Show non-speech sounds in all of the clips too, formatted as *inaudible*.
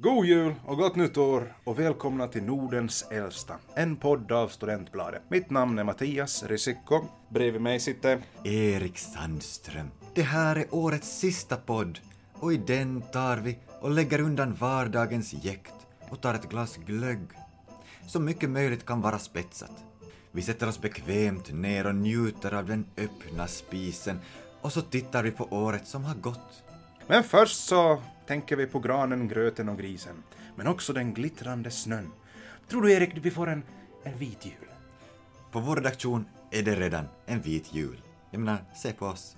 God jul och gott nytt år och välkomna till Nordens äldsta, en podd av Studentbladet. Mitt namn är Mattias Risikko. Bredvid mig sitter... Erik Sandström. Det här är årets sista podd och i den tar vi och lägger undan vardagens jäkt och tar ett glas glögg. Så mycket möjligt kan vara spetsat. Vi sätter oss bekvämt ner och njuter av den öppna spisen och så tittar vi på året som har gått. Men först så tänker vi på granen, gröten och grisen. Men också den glittrande snön. Tror du Erik, vi får en, en vit jul? På vår redaktion är det redan en vit jul. Jag menar, se på oss.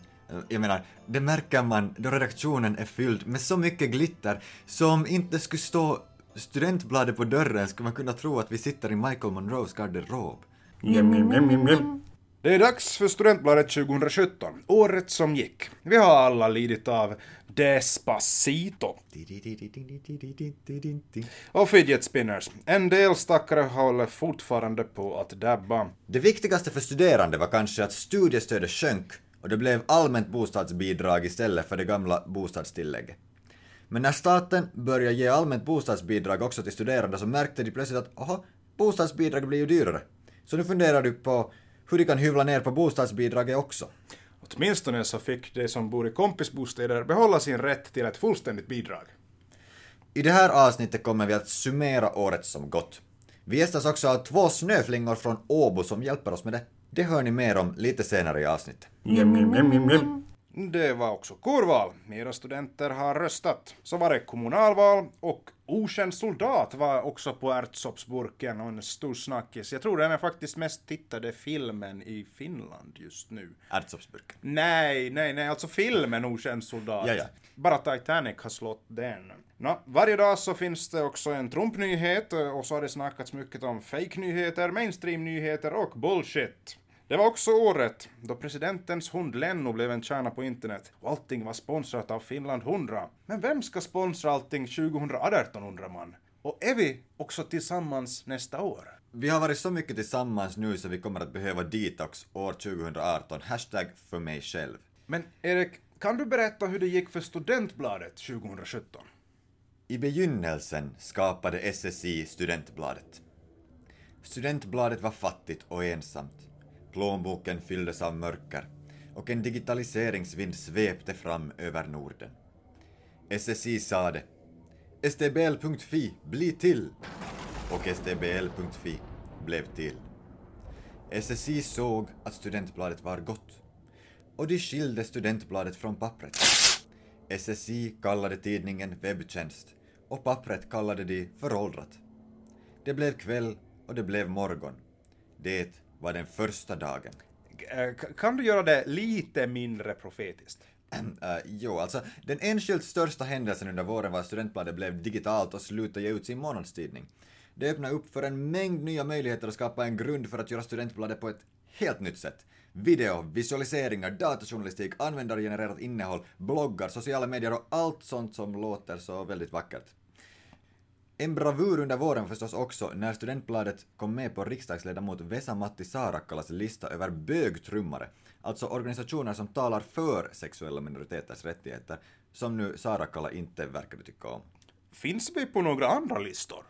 Jag menar, det märker man då redaktionen är fylld med så mycket glitter som inte skulle stå studentbladet på dörren skulle man kunna tro att vi sitter i Michael Monroes garderob. Det är dags för Studentbladet 2017, året som gick. Vi har alla lidit av Despacito och fidget spinners. En del stackare håller fortfarande på att dabba. Det viktigaste för studerande var kanske att studiestödet sjönk och det blev allmänt bostadsbidrag istället för det gamla bostadstillägget. Men när staten började ge allmänt bostadsbidrag också till studerande så märkte de plötsligt att aha, bostadsbidrag blir ju dyrare. Så nu funderar du på hur de kan hyvla ner på bostadsbidraget också. Åtminstone så fick de som bor i kompisbostäder behålla sin rätt till ett fullständigt bidrag. I det här avsnittet kommer vi att summera året som gått. Vi gästas också av två snöflingor från Åbo som hjälper oss med det. Det hör ni mer om lite senare i avsnittet. Det var också kårval. Era studenter har röstat. Så var det kommunalval och Okänd soldat var också på ärtsoppsburken och en stor snackis. Jag tror den är faktiskt mest tittade filmen i Finland just nu. Ärtsoppsburken? Nej, nej, nej, alltså filmen Okänd soldat. Ja, ja. Bara Titanic har slått den. Nå, varje dag så finns det också en Trump-nyhet och så har det snackats mycket om fake-nyheter, mainstream-nyheter och bullshit. Det var också året då presidentens hund Lenno blev en kärna på internet och allting var sponsrat av Finland 100. Men vem ska sponsra allting 2018 undrar man? Och är vi också tillsammans nästa år? Vi har varit så mycket tillsammans nu så vi kommer att behöva detox år 2018. Hashtag för mig själv. Men Erik, kan du berätta hur det gick för Studentbladet 2017? I begynnelsen skapade SSI Studentbladet. Studentbladet var fattigt och ensamt. Plånboken fylldes av mörker och en digitaliseringsvind svepte fram över Norden. SSI sade STBL.fi, bli till! Och STBL.fi blev till. SSI såg att studentbladet var gott. Och de skilde studentbladet från pappret. SSI kallade tidningen webbtjänst och pappret kallade de föråldrat. Det blev kväll och det blev morgon. Det var den första dagen. Eh, Kan du göra det lite mindre profetiskt? Uh, *clears throat* jo, alltså den enskilt största händelsen under våren var att Studentbladet blev digitalt och slutade ge ut sin månadstidning. Det öppnade upp för en mängd nya möjligheter att skapa en grund för att göra Studentbladet på ett helt nytt sätt. Video, visualiseringar, datajournalistik, användargenererat innehåll, bloggar, sociala medier och allt sånt som låter så väldigt vackert. En bravur under våren förstås också när Studentbladet kom med på riksdagsledamot Vesa-Matti Saarakkalas lista över bögtrummare, alltså organisationer som talar för sexuella minoriteters rättigheter, som nu Saarakkala inte verkade tycka om. Finns vi på några andra listor?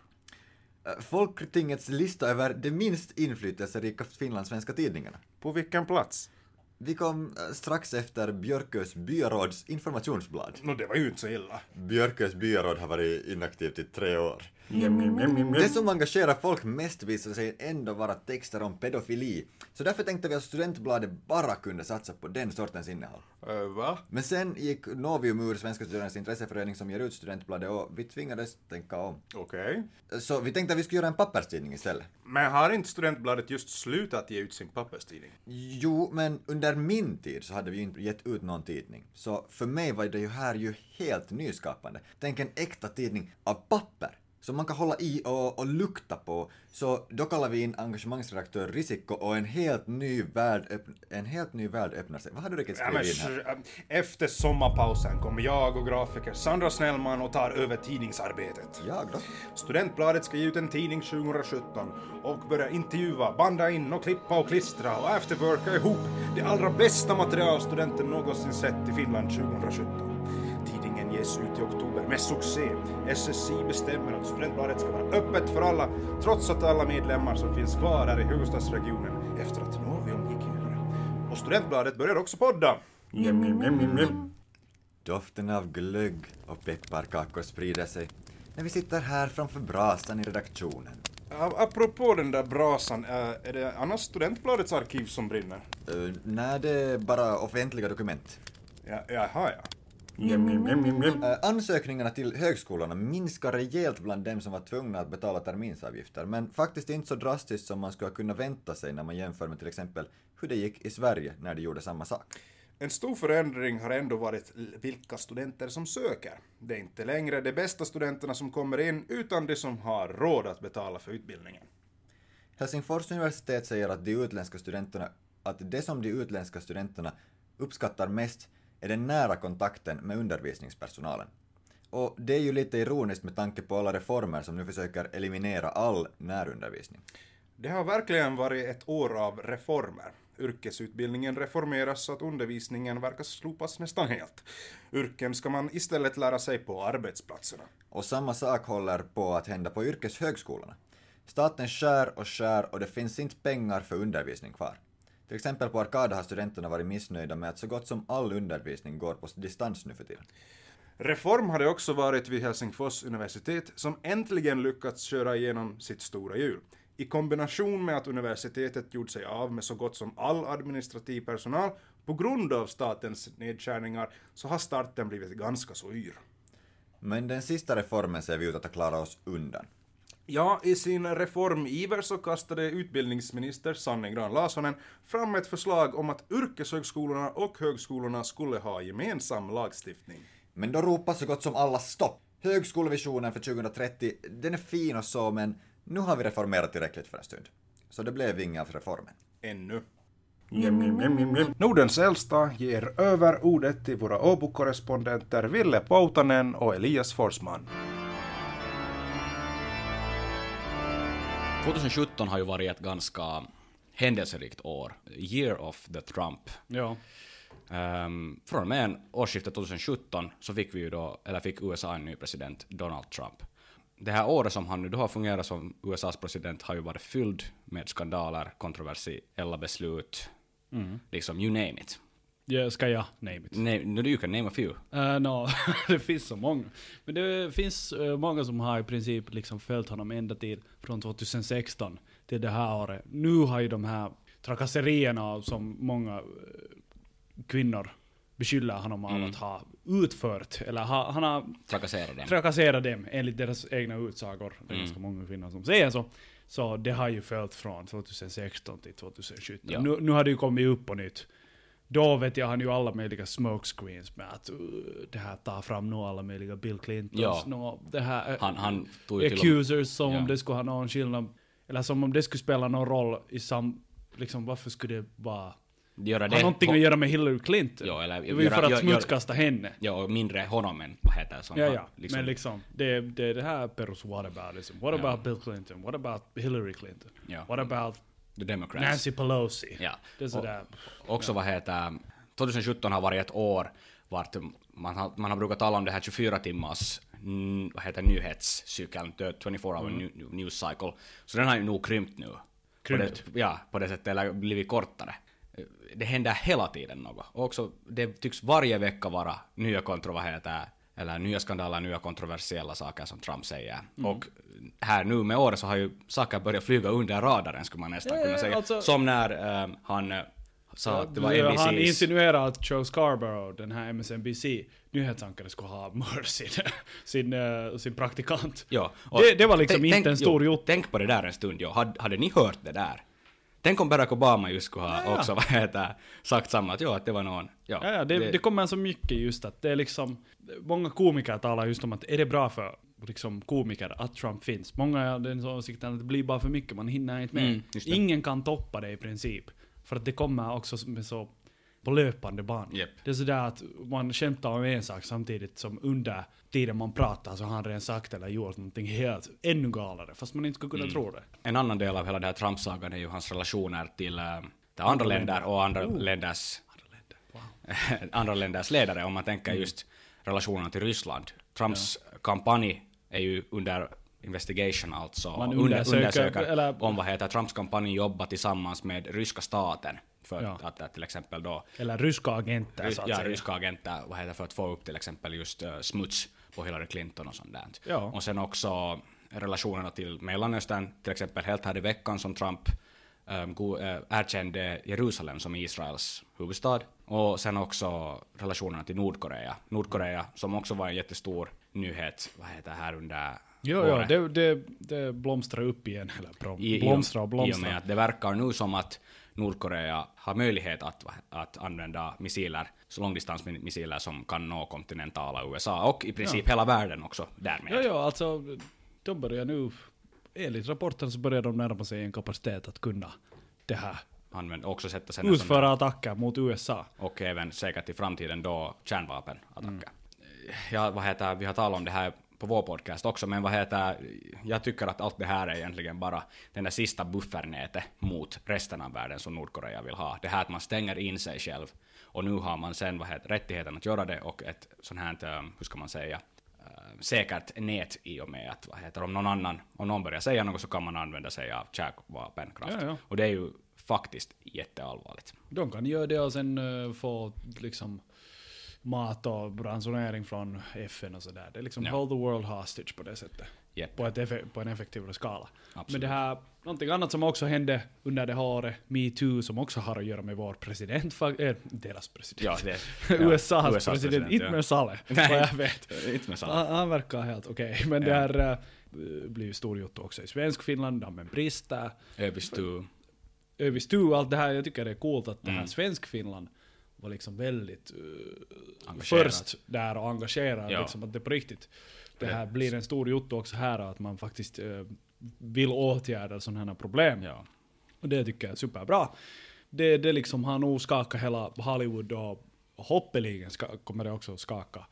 Eh, Folketingets lista över de minst inflytelserika finlandssvenska tidningarna. På vilken plats? Vi kom eh, strax efter Björkös byråds informationsblad. Nå, det var ju inte så illa. Björkös byråd har varit inaktivt i tre år. Det som engagerar folk mest visade sig ändå vara texter om pedofili, så därför tänkte vi att Studentbladet bara kunde satsa på den sortens innehåll. Uh, va? Men sen gick Novium ur Svenska Studenternas intresseförening som ger ut Studentbladet och vi tvingades tänka om. Okej. Så vi tänkte att vi skulle göra en papperstidning istället. Men har inte Studentbladet just slutat ge ut sin papperstidning? Jo, men under min tid så hade vi ju inte gett ut någon tidning. Så för mig var det ju här ju helt nyskapande. Tänk en äkta tidning av papper som man kan hålla i och, och lukta på. Så då kallar vi in engagemangsredaktör Risikko och en helt ny värld, en helt ny värld öppnar sig. Vad har du riktigt Ja, skrivit in här? efter sommarpausen kommer jag och grafiker Sandra Snellman och tar över tidningsarbetet. Jag då? Studentbladet ska ge ut en tidning 2017 och börja intervjua, banda in och klippa och klistra och efterworka ihop det allra bästa material studenten någonsin sett i Finland 2017. Ges ut i oktober med succé. SSI bestämmer att Studentbladet ska vara öppet för alla, trots att alla medlemmar som finns kvar här i huvudstadsregionen efter att Novium gick vidare. Och Studentbladet börjar också podda. Doften av glögg och pepparkakor sprider sig när vi sitter här framför brasan i redaktionen. Apropå den där brasan, äh, är det annars Studentbladets arkiv som brinner? Uh, nej, det är bara offentliga dokument. Ja, jaha ja. Uh, ansökningarna till högskolorna minskar rejält bland dem som var tvungna att betala terminsavgifter, men faktiskt inte så drastiskt som man skulle kunna vänta sig när man jämför med till exempel hur det gick i Sverige när de gjorde samma sak. En stor förändring har ändå varit vilka studenter som söker. Det är inte längre de bästa studenterna som kommer in, utan de som har råd att betala för utbildningen. Helsingfors universitet säger att de utländska studenterna, att det som de utländska studenterna uppskattar mest är den nära kontakten med undervisningspersonalen. Och det är ju lite ironiskt med tanke på alla reformer som nu försöker eliminera all närundervisning. Det har verkligen varit ett år av reformer. Yrkesutbildningen reformeras så att undervisningen verkar slopas nästan helt. Yrken ska man istället lära sig på arbetsplatserna. Och samma sak håller på att hända på yrkeshögskolorna. Staten skär och skär och det finns inte pengar för undervisning kvar. Till exempel på Arkada har studenterna varit missnöjda med att så gott som all undervisning går på distans nu för tiden. Reform har det också varit vid Helsingfors universitet som äntligen lyckats köra igenom sitt stora hjul. I kombination med att universitetet gjort sig av med så gott som all administrativ personal på grund av statens nedskärningar så har starten blivit ganska så yr. Men den sista reformen ser vi ut att klara oss undan. Ja, i sin reformiver så kastade utbildningsminister Sanne Grahn Larssonen fram ett förslag om att yrkeshögskolorna och högskolorna skulle ha gemensam lagstiftning. Men då ropar så gott som alla stopp. Högskolevisionen för 2030, den är fin och så, men nu har vi reformerat tillräckligt för en stund. Så det blev inga av reformen. Ännu. Nordens äldsta ger över ordet till våra Åbo-korrespondenter Ville Poutanen och Elias Forsman. 2017 har ju varit ett ganska händelserikt år. Year of the Trump. Ja. Um, från och med årsskiftet 2017 så fick vi ju då, eller fick USA en ny president, Donald Trump. Det här året som han nu då har fungerat som USAs president har ju varit fylld med skandaler, kontroversiella beslut, liksom you name it. Ja. Ska jag name it? Nej, nu you can name a few. Uh, no, *laughs* det finns så många. Men det finns eh, många som har i princip liksom följt honom ända till från 2016 till det här året. Nu har ju de här trakasserierna som många eh, kvinnor beskyller honom av att ha utfört, eller ha, han har Trakassera dem. trakasserat dem enligt deras egna utsagor. Det är Mm. ganska många kvinnor som säger så. Så det har ju följt från 2016 till 2017. Ja. Nu, nu har det ju kommit upp på nytt. Då vet jag, han ju alla möjliga smokescreens med att uh, det här tar fram nu alla möjliga Bill Clintons, Ja. nå, det här, Han, han tog accusers som Ja. om det skulle ha någon skillnad, eller som om det skulle spela någon roll i sam, liksom varför skulle det vara, göra det. någonting att göra med Hillary Clinton? Ja, eller det var ju för att gör- smutskasta henne. Ja, och mindre honom än vad heter som Ja, ja. liksom, Men liksom, det, det är det här perus whataboutism. What Ja. about Bill Clinton? What about Hillary Clinton? Ja. What about the Democrats. Nancy Pelosi? Ja. Det är sådär. Också vad heter 2017 har varit ett år vart man har, man har brukat tala om det här 24 timmars mm, vad heter nyhetscykeln, the 24 hour new- news cycle. Så den har ju nog krympt nu. Krympt? På det, ja, på det sättet, eller blivit kortare. Det händer hela tiden något. Och också, det tycks varje vecka vara nya kontro, vad heter eller nya skandaler, nya kontroversiella saker som Trump säger. Och här nu med året så har ju saker börjat flyga under radaren skulle man nästan Ja, kunna säga. alltså- Som när eh, han eh, sa att det var Ja, Han NBC's... insinuerar att Joe Scarborough, den här MSNBC nyhetsankare, skulle ha mördat sin, *laughs* sin, eh, sin praktikant. Ja, Det, det var liksom tänk- inte en stor jo. Tänk på det där en stund, jo. Hade, hade ni hört det där? Tänk om Barack Obama just skulle ha Ja, ja. också *laughs* vad heter, sagt samma, att jo, att det var någon... Ja, Ja, ja, det, det, kommer så mycket just att det är liksom, många komiker talar just om att är det bra för liksom, komiker att Trump finns? Många har den åsikten att det blir bara för mycket, man hinner inte med. Mm. Ingen kan toppa det i princip. För att det kommer också med så på löpande band. Japp. Det är sådär att man skämtar om en sak samtidigt som under tiden man pratar så har han redan sagt eller gjort någonting helt ännu galare, fast man inte skulle Mm. kunna tro det. En annan del av hela den här Trump-sagan är ju hans relationer till, äh, till andra länder och andra Oh. länders Andra *laughs* andra länders ledare, om man tänker Mm. just relationerna till Ryssland. Trumps kampanj är ju under investigation alltså. Man under, undersöker- undersöker eller- om vad heter Trumps kampanj jobbar tillsammans med ryska staten. För Ja. att, att till exempel då Eller ryska agenter Rys- så att ja, säga. ryska agenter vad heter, för att få upp till exempel just eh, smuts på Hillary Clinton och sånt där. Ja. Och sen också relationerna till Mellanöstern, till exempel helt här i veckan som Trump um, go, erkände Jerusalem som Israels huvudstad. Och sen också relationerna till Nordkorea. Nordkorea som också var en jättestor nyhet, vad heter det här under Jo, jo, det, det, det blomstrar upp igen. Eller blom, I- i- blomstrar och I och blomstrar. med att det verkar nu som att Nordkorea har möjlighet att, att använda missiler, så långdistansmissiler som kan nå kontinentala USA och i princip hela världen också därmed. Ja, ja, alltså de börjar nu, enligt rapporten så börjar de närma sig en kapacitet att kunna det här. Använd, också sätta sån Utföra attacker mot USA. och även säkert i framtiden då kärnvapenattacker. Mm. Ja, vad heter, vi har talat om det här på vår podcast också, men vad heter, jag tycker att allt det här är egentligen bara den där sista buffernätet mot resten av världen som Nordkorea vill ha. Det här att man stänger in sig själv och nu har man sen vad heter, rättigheten att göra det och ett sånt här, um, hur ska man säga, säkert nät i och med att vad heter, om någon annan, om någon börjar säga något så kan man använda sig av kärnvapenkraft. Ja, ja. Och det är ju faktiskt jätteallvarligt. De kan göra det och sen eh, få liksom mat och ransonering från FN och sådär. Det är liksom Ja. hold the world hostage på det sättet. Japp. På, ett på en effektivare skala. Absolut. Men det här, någonting annat som också hände under det här året, metoo, som också har att göra med vår president, äh, deras president. Ja, det, *laughs* USAs, USAs president, inte med Saleh, vad jag vet. inte med Saleh. Han, han verkar helt okej, *laughs* men det Ja. här äh, blir ju stor också i svensk Finland, dammen brister. Öbistu. Övis tu, allt det här, jag tycker det är coolt att det här Mm. svensk Finland var liksom väldigt uh, först där och engagerad, Ja. liksom att det på riktigt. Det här blir en stor jotto också här, att man faktiskt uh, vill åtgärda sådana här problem. Ja. Och det tycker jag är superbra. Det, det liksom har nog skakat hela Hollywood och hoppeligen ska, kommer det också skaka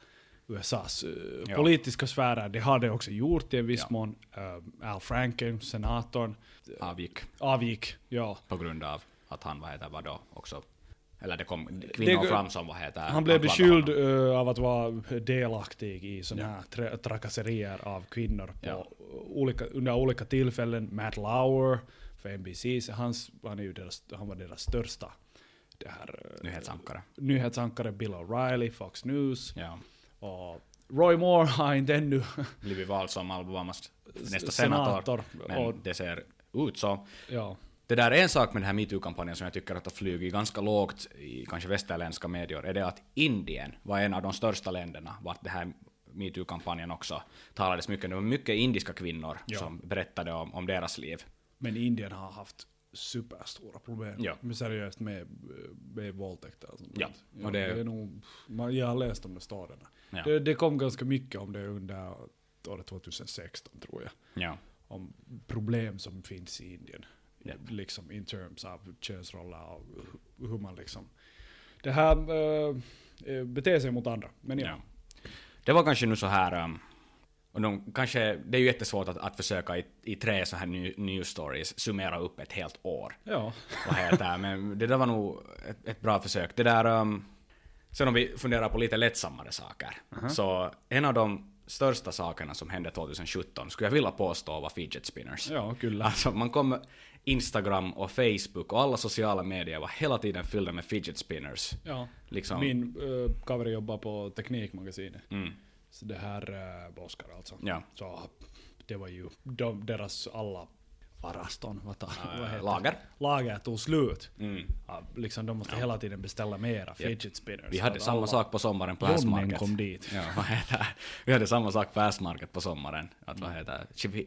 USAs eh, Ja. politiska sfärer. Det har det också gjort i en viss Ja. mån. Eh, Al Franken, senatorn, avgick avgick. Ja. på grund av att han, vad heter vad då, också, eller det kom kvinnor Det- fram som, vad heter Han blev beskylld honom. eh, av att vara delaktig i sådana här tra- trakasserier av kvinnor på Ja. olika, under olika tillfällen. Matt Lauer för NBC, så hans, han, är ju deras, han var deras största det här, eh, Nyhetsankare. nyhetsankare. Bill O'Reilly, Fox News. Ja. Och Roy Moore har inte ännu Blivit vald som Albamas nästa senator. senator. Men Och- det ser ut så. ja, Det där är en sak med den här metoo-kampanjen som jag tycker att har flugit ganska lågt i kanske västerländska medier, är det att Indien var en av de största länderna vart det här metoo-kampanjen också talades mycket. Det var mycket indiska kvinnor Ja. som berättade om, om deras liv. men Indien har haft superstora problem Ja. med seriöst med, med våldtäkter. och sånt. Ja, ja och det, det- är nog, man, jag har läst om de storierna. Ja. Det, det kom ganska mycket om det under året 2016 tror jag. Ja. Om problem som finns i Indien. Ja. Liksom in terms av könsroller och hu- hur man liksom det här äh, beter sig mot andra. Men ja. Ja. Det var kanske nu så här, um, och de, kanske, det är ju jättesvårt att, att försöka i, i tre så här new, news stories summera upp ett helt år. ja. Vad heter? Men det där var nog ett, ett bra försök. Det där, um, sen om vi funderar på lite lättsammare saker, så en av de största sakerna som hände 2017 skulle jag vilja påstå var fidget spinners. Ja, kyllä. Alltså man kom, Instagram och Facebook och alla sociala medier var hela tiden fyllda med fidget spinners. Ja. Liksom, Min äh, kaveri jobbar på Teknikmagasinet. mm, Så det här äh, Oskar alltså. ja, Så det var ju de, deras alla varaston, vad, ta, vad heter det? lager. Lager tog slut. Mm. Ja, liksom de måste hela tiden beställa mera fidget spinners. Vi hade samma sak på sommaren på Assmarket. kom dit. Ja, vad heter? Vi hade samma sak på Assmarket på sommaren. Att vad heter?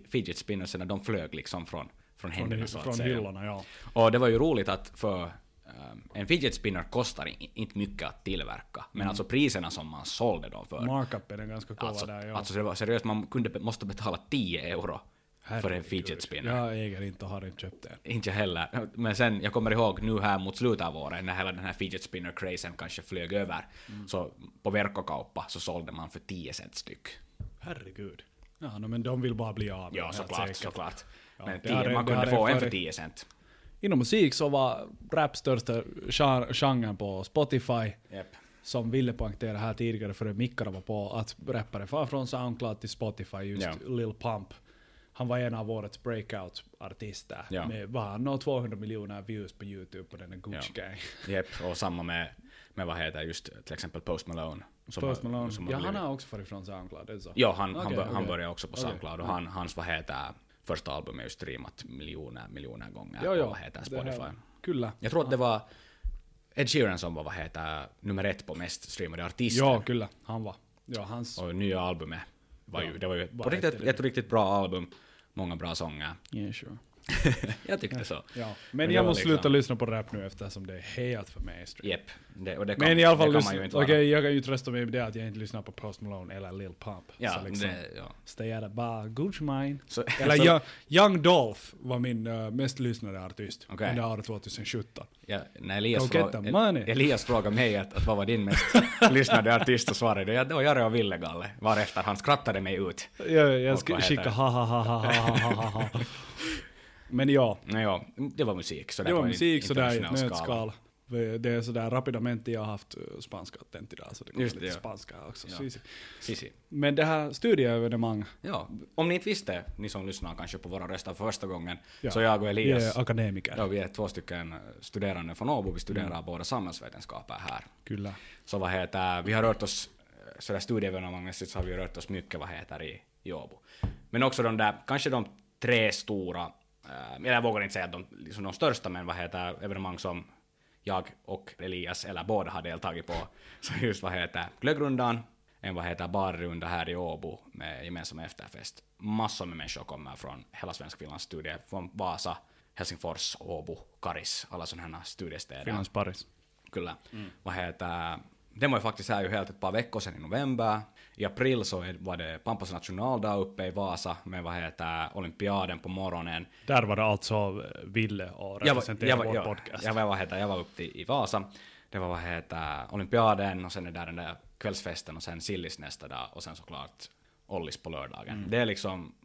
Fidget spinnersen, de flög liksom från, från händerna så att från säga. hyllorna, ja. Och det var ju roligt att för um, en fidget spinner kostar inte mycket att tillverka. Men alltså priserna som man sålde dem för. Markupen är ganska kova Alltså, där, ja. alltså det var seriöst, man kunde, måste betala 10 euro för en Herregud. fidget spinner. Jag äger inte och har inte köpt det. Inte heller. Men sen, jag kommer ihåg nu här mot slutet av året, när hela den här fidget spinner-crazen kanske flög över, Mm. så på verkkokauppa så sålde man för 10 cent styck. Herregud. Ja, no, men de vill bara bli av med Ja, såklart, säkert. såklart. Ja, Men det 10, har det- man kunde få en för före- 10 cent. Inom musik så var rap största gen- genren på Spotify. Yep. som ville poängtera här tidigare före mickarna var på att rappare far från Soundcloud till Spotify, just Ja. Lil Pump. Han var en av årets breakout-artister. Ja. Med vad han har 200 miljoner views på YouTube på den där Gucci Gang. Jep, och samma med, med vad heter just till exempel Post Malone. som Post har- Malone. som Ja, har han har också farit från Soundcloud, är det så? Ja, han, han, Okej, bör, han började också på Okej, Soundcloud och han, hans vad heter första album är ju streamat miljoner, miljoner gånger Ja, på ja. vad heter Spotify. här- Kyllä. Jag tror att det var Ed Sheeran som var vad heter nummer ett på mest streamade artister. Ja, kyllä. Han var. Ja, hans... Och nya albumet var ju, det var ju på riktigt, ett riktigt bra album. Många bra sånger. Yeah, sure. *laughs* jag tyckte så. Ja. Men, Men jag måste liksom- sluta lyssna på rap nu eftersom det är helt för mainstream. Jep. Det, och det kan, Men i alla fall, lyssna, ju vara. jag kan ju trösta mig med det att jag inte lyssnar på Post Malone eller Lil Pump. Ja, så liksom, det, ja. stay out of bar, Gucci mine. Så, Eller *laughs* så, Young, Young Dolph var min uh, mest lyssnade artist Okej. under året 2017. ja, när Elias, fråga. Elias frågade mig att, att vad var din mest *laughs* lyssnade artist så svarade jag det var Jare och Ville-Galle. Varefter han skrattade mig ut. Jag, jag Och ska vad heter skicka det? ha ha ha ha ha ha ha ha. Men ja, Nej, ja, det var musik. Så det var musik sådär i ett nötskal. Det är sådär rapidamente, jag har haft uh, spanska attent idag så det kommer Just det, lite ja. spanska också. Ja. Easy. Sisi. Men det här studieevenemang, Ja, om ni inte visste, ni som lyssnar kanske på våra röster för första gången, Ja. så jag och vi Elias, är akademiker. ja, vi är två stycken studerande från Åbo, vi studerar Mm. båda samhällsvetenskaper här. Kyllä. Så vad heter, vi har rört oss, eh, sådär studieevenemangmässigt så har vi rört oss mycket vad heter i, i Åbo. Men också de där, kanske de tre stora, eller jag vågar inte säga att de, liksom de största, men vad heter evenemang som jag och Elias, eller båda har deltagit på, *laughs* så just vad heter glöggrundan, en vad heter barrunda här i Åbo med gemensam efterfest. Massor med människor kommer från hela Svenskfinlands studie, från Vasa, Helsingfors, Åbo, Karis, alla sådana här studiestäder. Finlands Paris. Kyllä. Vad heter, den var ju faktiskt här ju helt ett par veckor sedan i november. I april så var det Pampas nationaldag uppe i Vasa med vad heter olympiaden på morgonen. Där var det alltså Ville och Jag var, representera jag, var, vår jag, podcast. jag, var, vad heter, jag var uppe i, Vasa. Det var vad heter olympiaden och sen är där den där kvällsfesten och sen Sillis nästa dag och sen såklart Ollis på lördagen. Det är liksom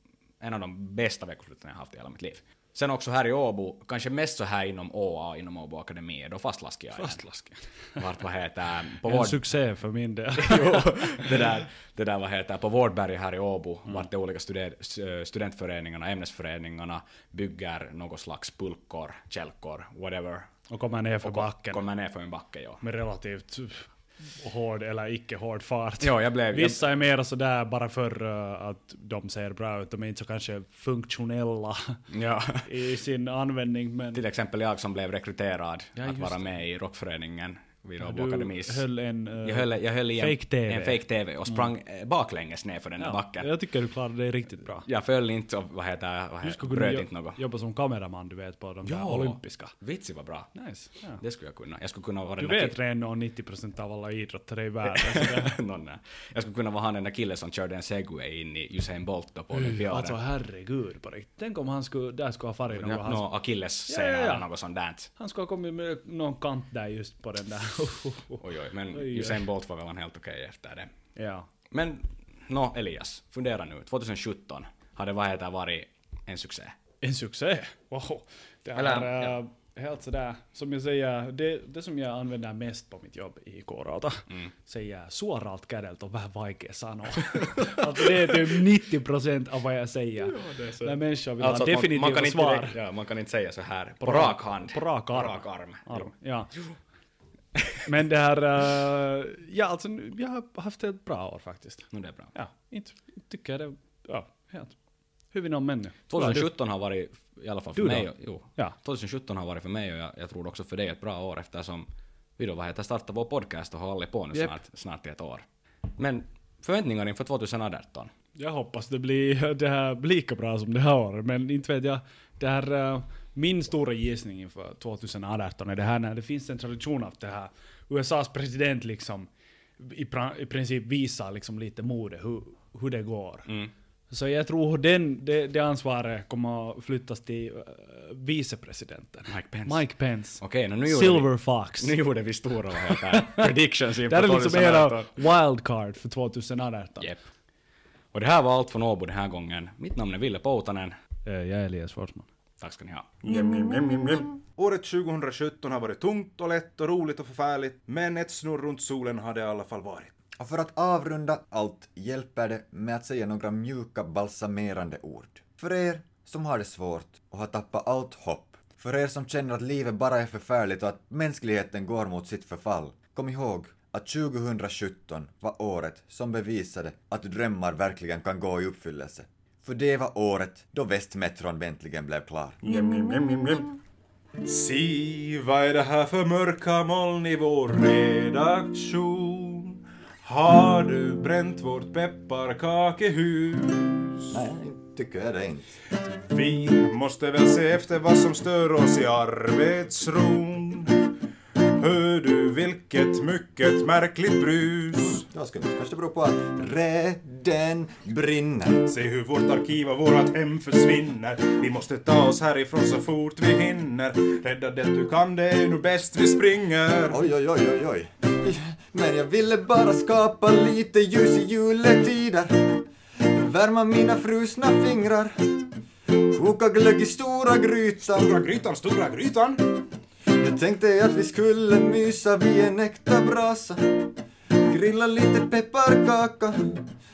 en av de bästa veckosluten jag haft i hela mitt liv. Sen också här i Åbo, kanske mest så här inom ÅA, inom Åbo Akademi, då fastlaskar jag igen. Fastlasken. Vart vad heter, *laughs* på En succé för min del. *laughs* jo, det där, det där vad heter, på Vårdberg här i Åbo, Mm. vart de olika studer, s- studentföreningarna, ämnesföreningarna bygger något slags pulkor, källkor, whatever. och kommer ner för Och backen Kommer ner för en backe, ja. med relativt hård eller icke hård fart. Ja, jag blev... Jag, Vissa är mer sådär bara för uh, att de ser bra ut, de är inte så kanske funktionella *laughs* ja. i sin användning. Men Till exempel jag som blev rekryterad Ja, att vara det. med i rockföreningen vid du Akademis. höll en uh, jag höll, jag höll i en fake-tv. en fake-tv och sprang mm. baklänges ner för den där ja, backen. Jag tycker du klarade det riktigt bra. Jag föll inte och vad heter, vad heter bröt inte något. jobba som kameraman, du vet, på de där Ja. olympiska. Vitsi var bra. Nice. Ja. Det skulle jag kunna. Jag skulle kunna vara Du där vet redan nog 90% av alla idrottare i världen. *laughs* nej. Jag skulle kunna vara han den där killen som körde en segway in i Usain Bolt på olympiaden. Alltså herregud på riktigt. Tänk om han skulle, där skulle ha farit något. Ja, Han, Nå, Achilles Ja, ja, ja. eller något sånt där. han skulle ha kommit med någon kant där just på den där. Oj, oj, men Oj, oj. Usain Bolt var väl han helt okej efter det. ja. Men, nå Elias, fundera nu. 2017 har det vad heter varit en succé. En succé! Wow. Det är Eller, äh, helt sådär, som jag säger, det, det som jag använder mest på mitt jobb i K-Rauta, Mm. säger suoralta kädeltä on vähän vaikea sanoa. *laughs* alltså det är typ 90% av vad jag säger. När människor vill Alltså ha man, definitiva man, kan inte, svar. direkt- ja, man kan inte säga så här på, rak hand. På rak arm. arm. arm. Ja. Men det här, äh, ja alltså jag har haft ett bra år faktiskt. No, det är bra. Ja, inte tycker jag det, ja, helt. Hur vi någon människa. 2017 har varit, i alla fall för Du då? mig, och- jo, Ja. 2017 har varit för mig och jag, jag tror också för dig ett bra år eftersom vi då vad heter startat vår podcast och har hållit på nu Japp. snart, snart i ett år. Men förväntningar inför 2018? Jag hoppas det blir det här lika bra som det här året, men inte vet jag. Det här, eh, min stora gissning inför 2018 är det här när det finns en tradition av det här USAs president liksom i, i princip visar liksom lite mode hur, hur det går. Mm. Så jag tror den, det, det ansvaret kommer att flyttas till uh, vicepresidenten. Mike Pence. Mike Pence. Okej, nu, gjorde Silver vi, Fox. nu gjorde vi stora vad heter, *laughs* predictions Det inför här är liksom era 2018. wildcard för 2018. Jep. Och det här var allt från Åbo den här gången. Mitt namn är Ville Poutanen. Eh, Jag är Elias Forsman. Tack ska ni ha. Året 2017 har varit tungt och lätt och roligt och förfärligt, men ett snurr runt solen har det i alla fall varit. Och för att avrunda allt hjälper det med att säga några mjuka balsamerande ord. För er som har det svårt och har tappat allt hopp. För er som känner att livet bara är förfärligt och att mänskligheten går mot sitt förfall. Kom ihåg att 2017 var året som bevisade att drömmar verkligen kan gå i uppfyllelse. För det var året då Västmetron äntligen blev klar. Si, vad är det här för mörka moln i vår redaktion? Har du bränt vårt pepparkakehus? Nej, tycker jag det inte. Vi måste väl se efter vad som stör oss i arbetsron. Hör du vilket mycket märkligt brus? Jag skulle kanske bero på att reden brinner. Se hur vårt arkiv och vårat hem försvinner. Vi måste ta oss härifrån så fort vi hinner. Rädda det du kan, det är nog bäst vi springer. Oj, oj, oj, oj, oj. Men jag ville bara skapa lite ljus i juletider. Värma mina frusna fingrar. Koka glögg i stora grytan. Stora grytan, stora grytan. Jag tänkte att vi skulle mysa vid en äkta brasa. Grilla lite pepparkaka.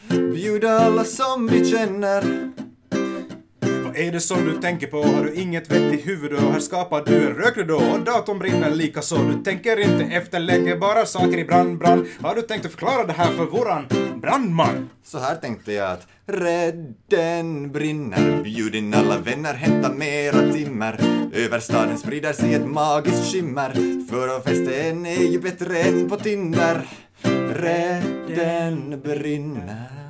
Bjuda alla som vi känner. Vad är det som du tänker på? Har du inget vett i huvudet och här skapar du en rökridå och datorn brinner lika så. Du tänker inte efter, lägger bara saker i brand, brand. Har du tänkt att förklara det här för våran brandman? Så här tänkte jag att Redden brinner, bjud in alla vänner, hämta mera timmer. Över staden sprider sig ett magiskt skimmer, för att festen är ju bättre än på Tinder bredden brinner.